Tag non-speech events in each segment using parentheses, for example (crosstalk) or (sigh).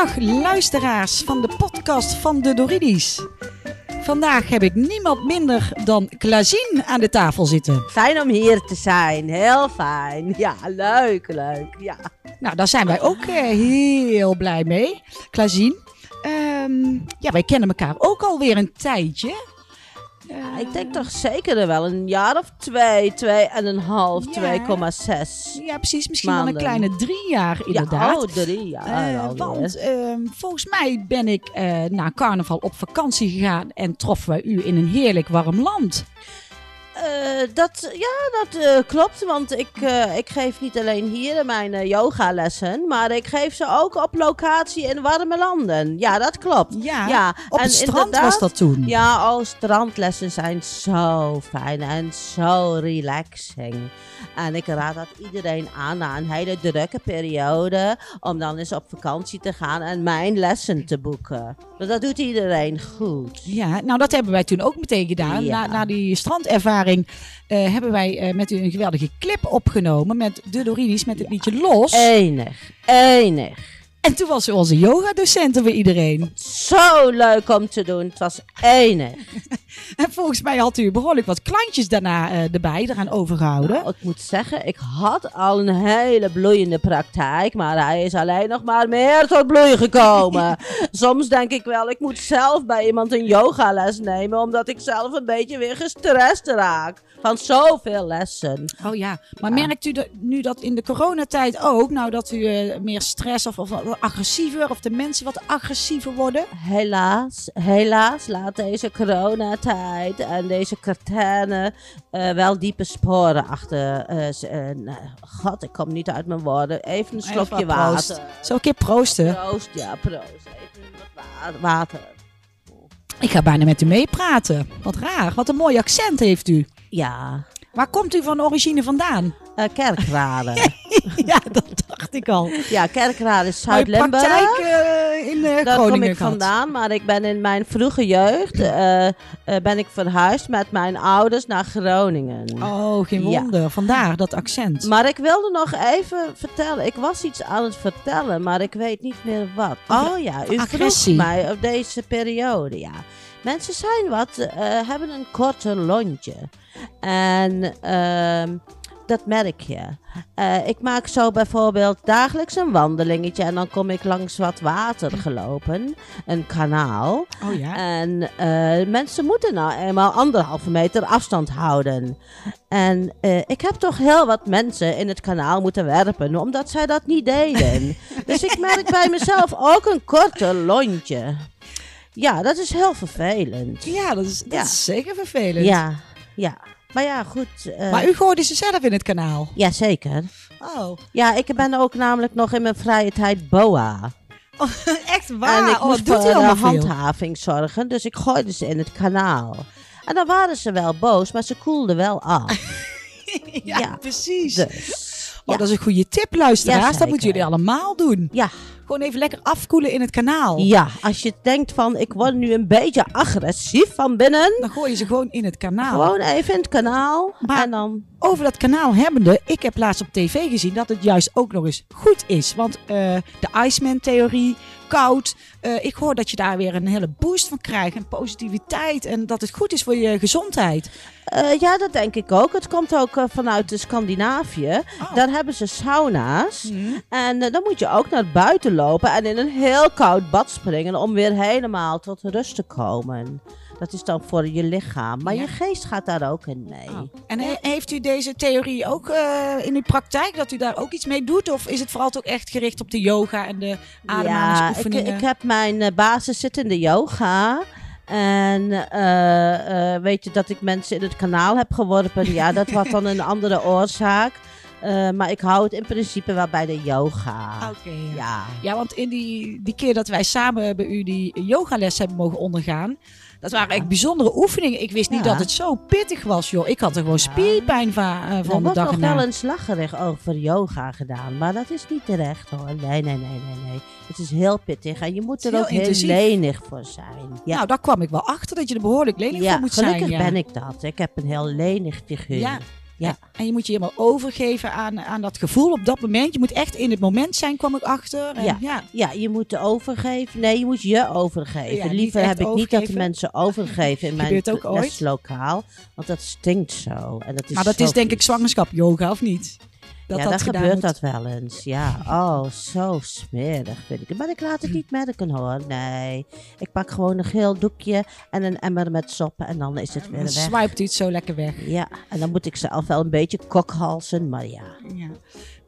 Goedendag luisteraars van de podcast van de Doridis. Vandaag heb ik niemand minder dan Klazien aan de tafel zitten. Fijn om hier te zijn, heel fijn. Ja, leuk, leuk. Ja. Nou, daar zijn wij ook eh, heel blij mee. Klazien, ehm, ja, wij kennen elkaar ook alweer een tijdje. Ja, ik denk toch zeker wel een jaar of twee, twee en een half, Ja. 2,6. Ja, precies. Misschien wel een kleine drie jaar inderdaad. Ja, oh, drie jaar Eh, alweer. want ehm, volgens mij ben ik eh, na carnaval op vakantie gegaan en troffen wij u in een heerlijk warm land. Eh, dat, ja, dat eh, klopt, want ik, eh, ik geef niet alleen hier mijn yogalessen, maar ik geef ze ook op locatie in warme landen. Ja, dat klopt. Ja, Ja, op en het strand was dat toen. Ja, oh, strandlessen zijn zo fijn en zo relaxing. En ik raad dat iedereen aan na een hele drukke periode om dan eens op vakantie te gaan en mijn lessen te boeken. Dat doet iedereen goed. Ja, nou dat hebben wij toen ook meteen gedaan. Ja. Na, na die strandervaring eh, hebben wij eh, met u een geweldige clip opgenomen met de Dorinis met het liedje Los. Enig, enig. En toen was ze onze yogadocenten voor iedereen. Zo leuk om te doen. Het was enig. (laughs) En volgens mij had u behoorlijk wat klantjes daarna eh, erbij eraan overgehouden. Nou, ik moet zeggen, ik had al een hele bloeiende praktijk, maar hij is alleen nog maar meer tot bloei gekomen. (laughs) Soms denk ik wel, ik moet zelf bij iemand een yogales nemen, omdat ik zelf een beetje weer gestrest raak. Van zoveel lessen. Oh ja, maar merkt u dat, nu dat in de coronatijd ook, nou dat u eh, meer stress of, of wat agressiever, of de mensen wat agressiever worden? Helaas, helaas laat deze en deze quarantaine eh, wel diepe sporen achter. eh, eh, God, ik kom niet uit mijn woorden. Even een slokje Even proost. water. Zal ik een keer proosten? Proost, ja, proost. Even wat wa- water. Ik ga bijna met u meepraten. Wat raar, wat een mooi accent heeft u. Ja, Waar komt u van origine vandaan? kerkrade. (laughs) ja, dat dacht ik al. ja, kerkrade is Zuid-Limburg. eh, in eh, Daar kom ik vandaan, maar ik ben in mijn vroege jeugd eh, ben ik verhuisd met mijn ouders naar Groningen. Oh, geen Ja. wonder. Vandaar dat accent. Maar ik wilde nog even vertellen. Ik was iets aan het vertellen, maar ik weet niet meer wat. Oh ja, u agressie. vroeg mij op deze periode, ja. Mensen zijn wat, hebben een korte lontje. En ehm, dat merk je. Eh, ik maak zo bijvoorbeeld dagelijks een wandelingetje en dan kom ik langs wat water gelopen. Een kanaal. oh ja. En eh, mensen moeten nou eenmaal anderhalve meter afstand houden. En eh, ik heb toch heel wat mensen in het kanaal moeten werpen, omdat zij dat niet deden. (laughs) dus ik merk bij mezelf ook een korte lontje. Ja, dat is heel vervelend. ja, dat, is, dat Ja. is zeker vervelend. Ja, ja. Maar ja, goed. eh, Maar u gooide ze zelf in het kanaal. Ja, zeker. Oh, Ja, ik ben ook namelijk nog in mijn vrije tijd boa. (laughs) echt waar? en ik oh, moest doet voor handhaving zorgen, dus ik gooide ze in het kanaal. En dan waren ze wel boos, maar ze koelden wel af. (laughs) ja, Ja. precies. Dus, Oh, ja. dat is een goede tip, luisteraars. Dat moeten jullie allemaal doen. ja, Gewoon even lekker afkoelen in het kanaal. ja, als je denkt van ik word nu een beetje agressief van binnen, Dan gooi je ze gewoon in het kanaal. gewoon even in het kanaal Maar- en dan... Over dat kanaal hebbende, ik heb laatst op tv gezien dat het juist ook nog eens goed is. Want eh, de Iceman-theorie, koud, eh, ik hoor dat je daar weer een hele boost van krijgt. En positiviteit en dat het goed is voor je gezondheid. Eh, ja, dat denk ik ook. Het komt ook eh, vanuit de Scandinavië. Oh. Daar hebben ze sauna's. En eh, dan moet je ook naar buiten lopen en in een heel koud bad springen om weer helemaal tot rust te komen. Dat is dan voor je lichaam. Maar Ja. je geest gaat daar ook in mee. Oh. En he- heeft u deze theorie ook eh, in uw praktijk, dat u daar ook iets mee doet? Of is het vooral ook echt gericht op de yoga en de Ja, ik, ademhalingsoefeningen? ik heb mijn eh, basis zit in de yoga. En eh, weet je dat ik mensen in het kanaal heb geworpen? Ja, dat was dan een (laughs) andere oorzaak. Maar ik hou het in principe wel bij de yoga. Oké, ja. Ja. Ja, want in die, die keer dat wij samen bij u die yogales hebben mogen ondergaan, dat waren echt bijzondere oefeningen. Ik wist niet dat het zo pittig was, joh. Ik had er gewoon spierpijn va- eh, Er van de wordt dag nog erna. wel eens lacherig over yoga gedaan, maar dat is niet terecht hoor. Nee, nee, nee, nee, nee. Het is heel pittig en je moet er Heel ook heel lenig voor zijn. Ja, Nou, daar kwam ik wel achter dat je er behoorlijk lenig voor moet gelukkig zijn. Ja. ben ik dat. Ik heb een heel lenig figuur. Ja. En, je moet je helemaal overgeven aan, aan dat gevoel op dat moment. Je moet echt in het moment zijn, kwam ik achter. En Ja. ja. Ja, je moet overgeven. Nee, je moet je overgeven. Ja, Liever heb ik niet dat de mensen overgeven in (laughs) mijn Gebeurt ook ooit. leslokaal. Want dat stinkt zo. En dat is Maar dat zo is denk ik zwangerschap yoga, of niet? Dat ja, dat gebeurt moet. dat wel eens. Ja, oh, zo smerig vind ik het. Maar ik laat het niet merken hoor. Nee, ik pak gewoon een geel doekje en een emmer met soppen en dan is het weer Dan weg. swipet u het zo lekker weg. Ja, en dan moet ik zelf wel een beetje kokhalsen, maar ja. Ja.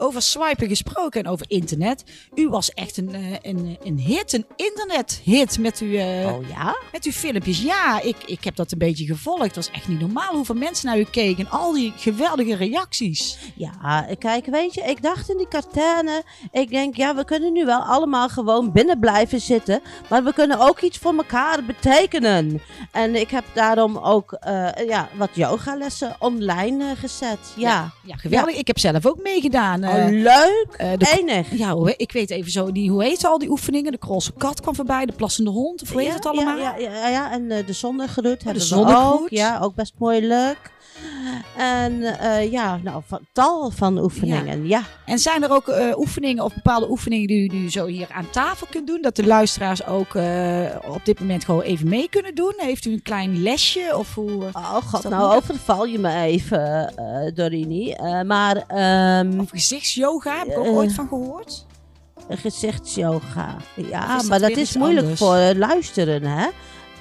Over swipen gesproken en over internet. U was echt een, eh, een, een hit, een internethit met, uw, eh, Oh ja? met uw filmpjes. Ja, ik, ik heb dat een beetje gevolgd. Het was echt niet normaal hoeveel mensen naar u keken. En al die geweldige reacties. Ja, kijk, weet je, ik dacht in die quarantaine, ik denk, ja, we kunnen nu wel allemaal gewoon binnen blijven zitten, maar we kunnen ook iets voor elkaar betekenen. En ik heb daarom ook, eh, ja, wat yogalessen online gezet. Ja. Ja, geweldig. Ik heb zelf ook meegedaan. Oh, eh, leuk. de, Enig. ja, hoe, ik weet even zo, die, hoe heet al die oefeningen? De krolse kat kwam voorbij, de plassende hond. Of hoe heet het allemaal? Ja, ja, ja, en eh, de zonnegroet hebben we zonnegroet. ook. Ja, ook best mooi leuk. En eh, ja, nou, van, tal van oefeningen, ja. En zijn er ook eh, oefeningen of bepaalde oefeningen die u nu zo hier aan tafel kunt doen? Dat de luisteraars ook eh, op dit moment gewoon even mee kunnen doen? Heeft u een klein lesje? Of hoe, Oh god, nou overval je me even, Dorini. Maar ehm, of gezichtsyoga? Heb ik ook ooit van gehoord? gezichtsyoga. Ja, maar dat is moeilijk anders? voor luisteren, hè?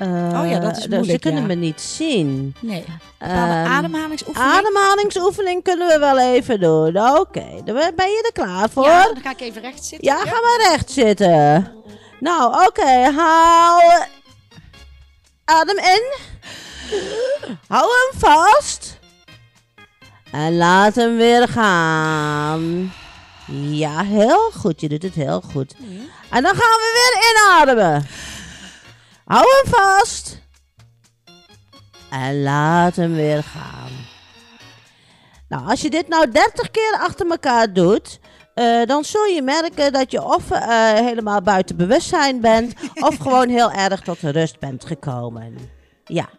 Eh, Oh ja, dat is dus moeilijk, Ze kunnen ja. me niet zien. Nee. Ehm, ademhalingsoefening? Ademhalingsoefening kunnen we wel even doen. Oké, ben ben je er klaar voor? Ja, dan ga ik even recht zitten. Ja, ga maar recht zitten. Nou, oké, haal. Adem in. Hou hem vast. En laat hem weer gaan. Ja, heel goed. Je doet het heel goed. En dan gaan we weer inademen. Hou hem vast. En laat hem weer gaan. Nou, als je dit nou 30 keer achter elkaar doet, eh, dan zul je merken dat je of eh, helemaal buiten bewustzijn bent, (laughs) of gewoon heel erg tot rust bent gekomen. Ja,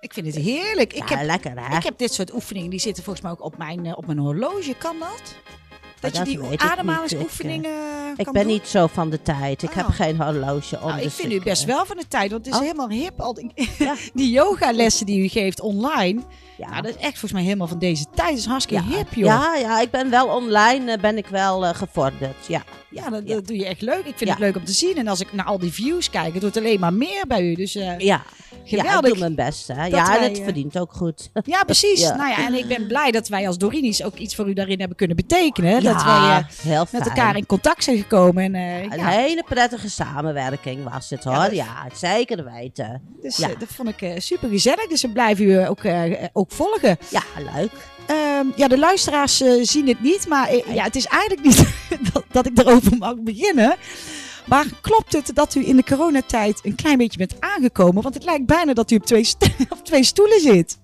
Ik vind het heerlijk. Ik, ja heb, lekker hè? ik heb dit soort oefeningen, die zitten volgens mij ook op mijn, eh, op mijn horloge. Kan dat? Dat je die ademhalingsoefeningen Ik ben doen? niet zo van de tijd. Ik heb Oh. geen horloge om. Nou, ik dus vind u best eh, wel van de tijd, want het is Oh. helemaal hip. Al die, Ja. (laughs) die yogalessen die u geeft online, Ja, ja, dat is echt volgens mij helemaal van deze tijd. Dat is hartstikke ja, hip, joh. ja, ja, ik ben wel online, eh, ben ik wel eh, gevorderd. Ja. Ja, dat, Ja. dat doe je echt leuk. Ik vind het leuk om te zien. En als ik naar al die views kijk, het wordt alleen maar meer bij u. Dus eh, Ja, ja, ik geweldig. doe mijn best. Hè. Ja, en het verdient ook goed. (laughs) Ja, precies. Nou ja, en ik ben blij dat wij als Dorini's ook iets voor u daarin hebben kunnen betekenen. Dat wij fijn. met elkaar in contact zijn gekomen. En, Een hele prettige samenwerking was het hoor. Ja, zeker weten. dus ja. dat vond ik super gezellig. Dus we blijven u ook, ook volgen. Ja, leuk. Ehm, ja, de luisteraars eh, zien het niet, maar ja, het is eigenlijk niet (laughs) dat, dat ik erover mag beginnen. Maar klopt het dat u in de coronatijd een klein beetje bent aangekomen? Want het lijkt bijna dat u op twee, (laughs) op twee stoelen zit.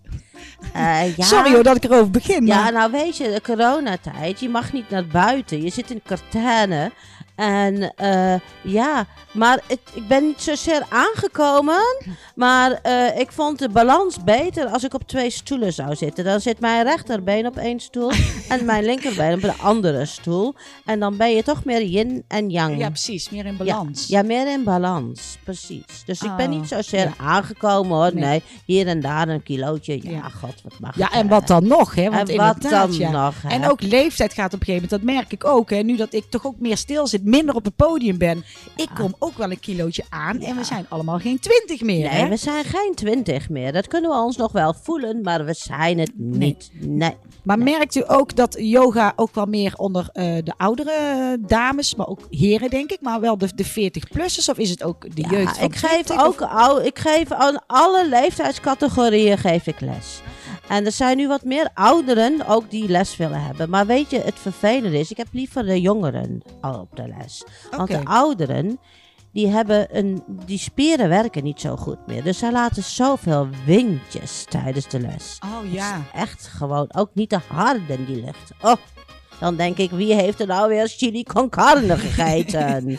Eh, ja. Sorry hoor dat ik erover begin. Ja, maar- nou weet je, de coronatijd, je mag niet naar buiten. Je zit in quarantaine. En eh, ja, maar het, ik ben niet zozeer aangekomen. Maar eh, ik vond de balans beter als ik op twee stoelen zou zitten. Dan zit mijn rechterbeen op één stoel (laughs) en mijn linkerbeen op de andere stoel. En dan ben je toch meer yin en yang. ja, precies. Meer in balans. Ja, meer in balans, precies. Dus ik ben Oh, niet zozeer ja. aangekomen hoor. Nee. Nee. hier en daar een kilootje. Ja, Ja. Wat mag Ja, en hè? wat dan nog, hè? Want En wat dan ja. nog, hè? En ook leeftijd gaat op een gegeven moment, dat merk ik ook. Hè? Nu dat ik toch ook meer stil zit, minder op het podium ben. Ik kom ook wel een kilootje aan en we zijn allemaal geen twintig meer. Nee, hè? we zijn geen twintig meer. Dat kunnen we ons nog wel voelen, maar we zijn het niet. Nee. Maar merkt u ook dat yoga ook wel meer onder eh, de oudere dames, maar ook heren denk ik, maar wel de, de 40-plussers? Of is het ook de Ja, jeugd van ik geef 20? ook ik geef aan alle leeftijdscategorieën geef ik les. En er zijn nu wat meer ouderen ook die les willen hebben. Maar weet je, het vervelende is, ik heb liever de jongeren al op de les. Want de ouderen, die hebben een, die spieren werken niet zo goed meer. Dus zij laten zoveel windjes tijdens de les. Oh ja. Echt gewoon, ook niet te hard in die lucht. Oh, dan denk ik, wie heeft er nou weer chili con carne gegeten? (laughs)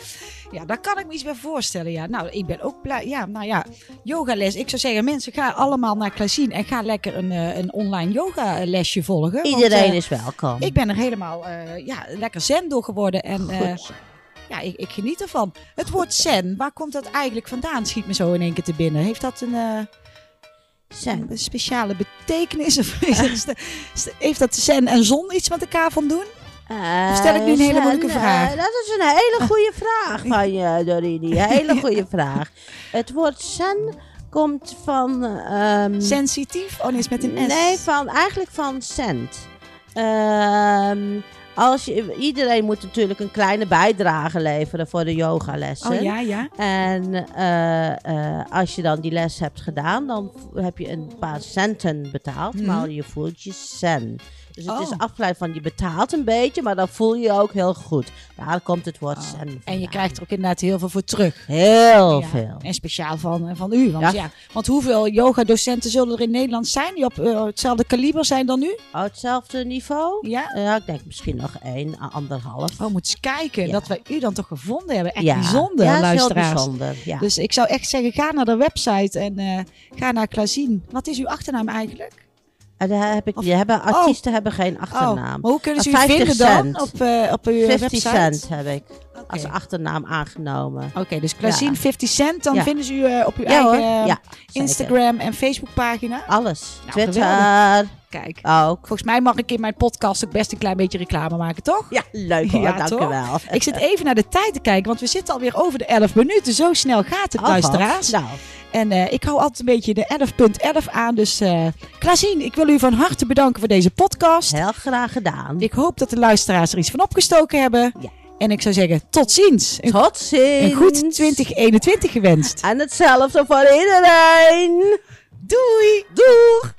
Ja, daar kan ik me iets bij voorstellen. Ja, nou, ik ben ook blij. Ja, nou ja, yogales. Ik zou zeggen, mensen, ga allemaal naar Klasien en ga lekker een, eh, een online yogalesje volgen. want, Iedereen eh, is welkom. Ik ben er helemaal eh, ja, lekker zen door geworden. En ja, ik, ik geniet ervan. Het woord zen, waar komt dat eigenlijk vandaan? Schiet me zo in één keer te binnen. Heeft dat een, Zen. een speciale betekenis? Of is het- heeft dat zen en zon iets met elkaar van doen? Eh, stel ik nu een hele moeilijke eh, vraag? dat is een hele goede vraag (laughs) van je, Dorini. Een hele goede vraag. Het woord zen komt van... ehm, Sensitief? Oh nee, is met een S. Nee, van, eigenlijk van cent. Ehm, als je, iedereen moet natuurlijk een kleine bijdrage leveren voor de yogalessen. Oh ja, ja. En eh, eh, als je dan die les hebt gedaan, dan heb je een paar centen betaald, Mhm. maar je voelt je zen. Dus het Oh. is afgeleid van je betaalt een beetje, maar dan voel je je ook heel goed. Daar komt het woord Oh. En je krijgt er ook inderdaad heel veel voor terug. heel Ja. veel. En speciaal van, eh, van u. Want, ja. Ja. want hoeveel yogadocenten zullen er in Nederland zijn die op eh, hetzelfde kaliber zijn dan u? Oh, hetzelfde niveau? Ja? Ja, ik denk misschien nog één, anderhalf. Oh, moet eens kijken Ja. dat wij u dan toch gevonden hebben. Echt bijzonder, ja, is heel luisteraars. bijzonder. Ja. Dus ik zou echt zeggen, ga naar de website en eh, ga naar Klazien. Wat is uw achternaam eigenlijk? Daar heb ik, Of- hebben, artiesten hebben geen Oh, achternaam. maar hoe kunnen ze u 50 vinden dan op, eh, op uw 50 website? cent heb ik als achternaam aangenomen. Oké, dus Klazien Ja. 50 cent, dan Ja. vinden ze u eh, op uw Ja eigen zeker. Instagram en Facebook pagina. Alles. Nou, Twitter Kijk, ook. volgens mij mag ik in mijn podcast ook best een klein beetje reclame maken, toch? Ja, leuk hoor, Ja, dank u wel. Ik zit even naar de tijd te kijken, want we zitten alweer over de 11 minuten. Zo snel gaat het, Oh, luisteraars. Nou, En eh, ik hou altijd een beetje de 11.11 aan. Dus eh Klazien, ik wil u van harte bedanken voor deze podcast. heel graag gedaan. Ik hoop dat de luisteraars er iets van opgestoken hebben. Ja. En ik zou zeggen, tot ziens. Een, Tot ziens. een goed 2021 gewenst. En hetzelfde voor iedereen. Doei! Doei.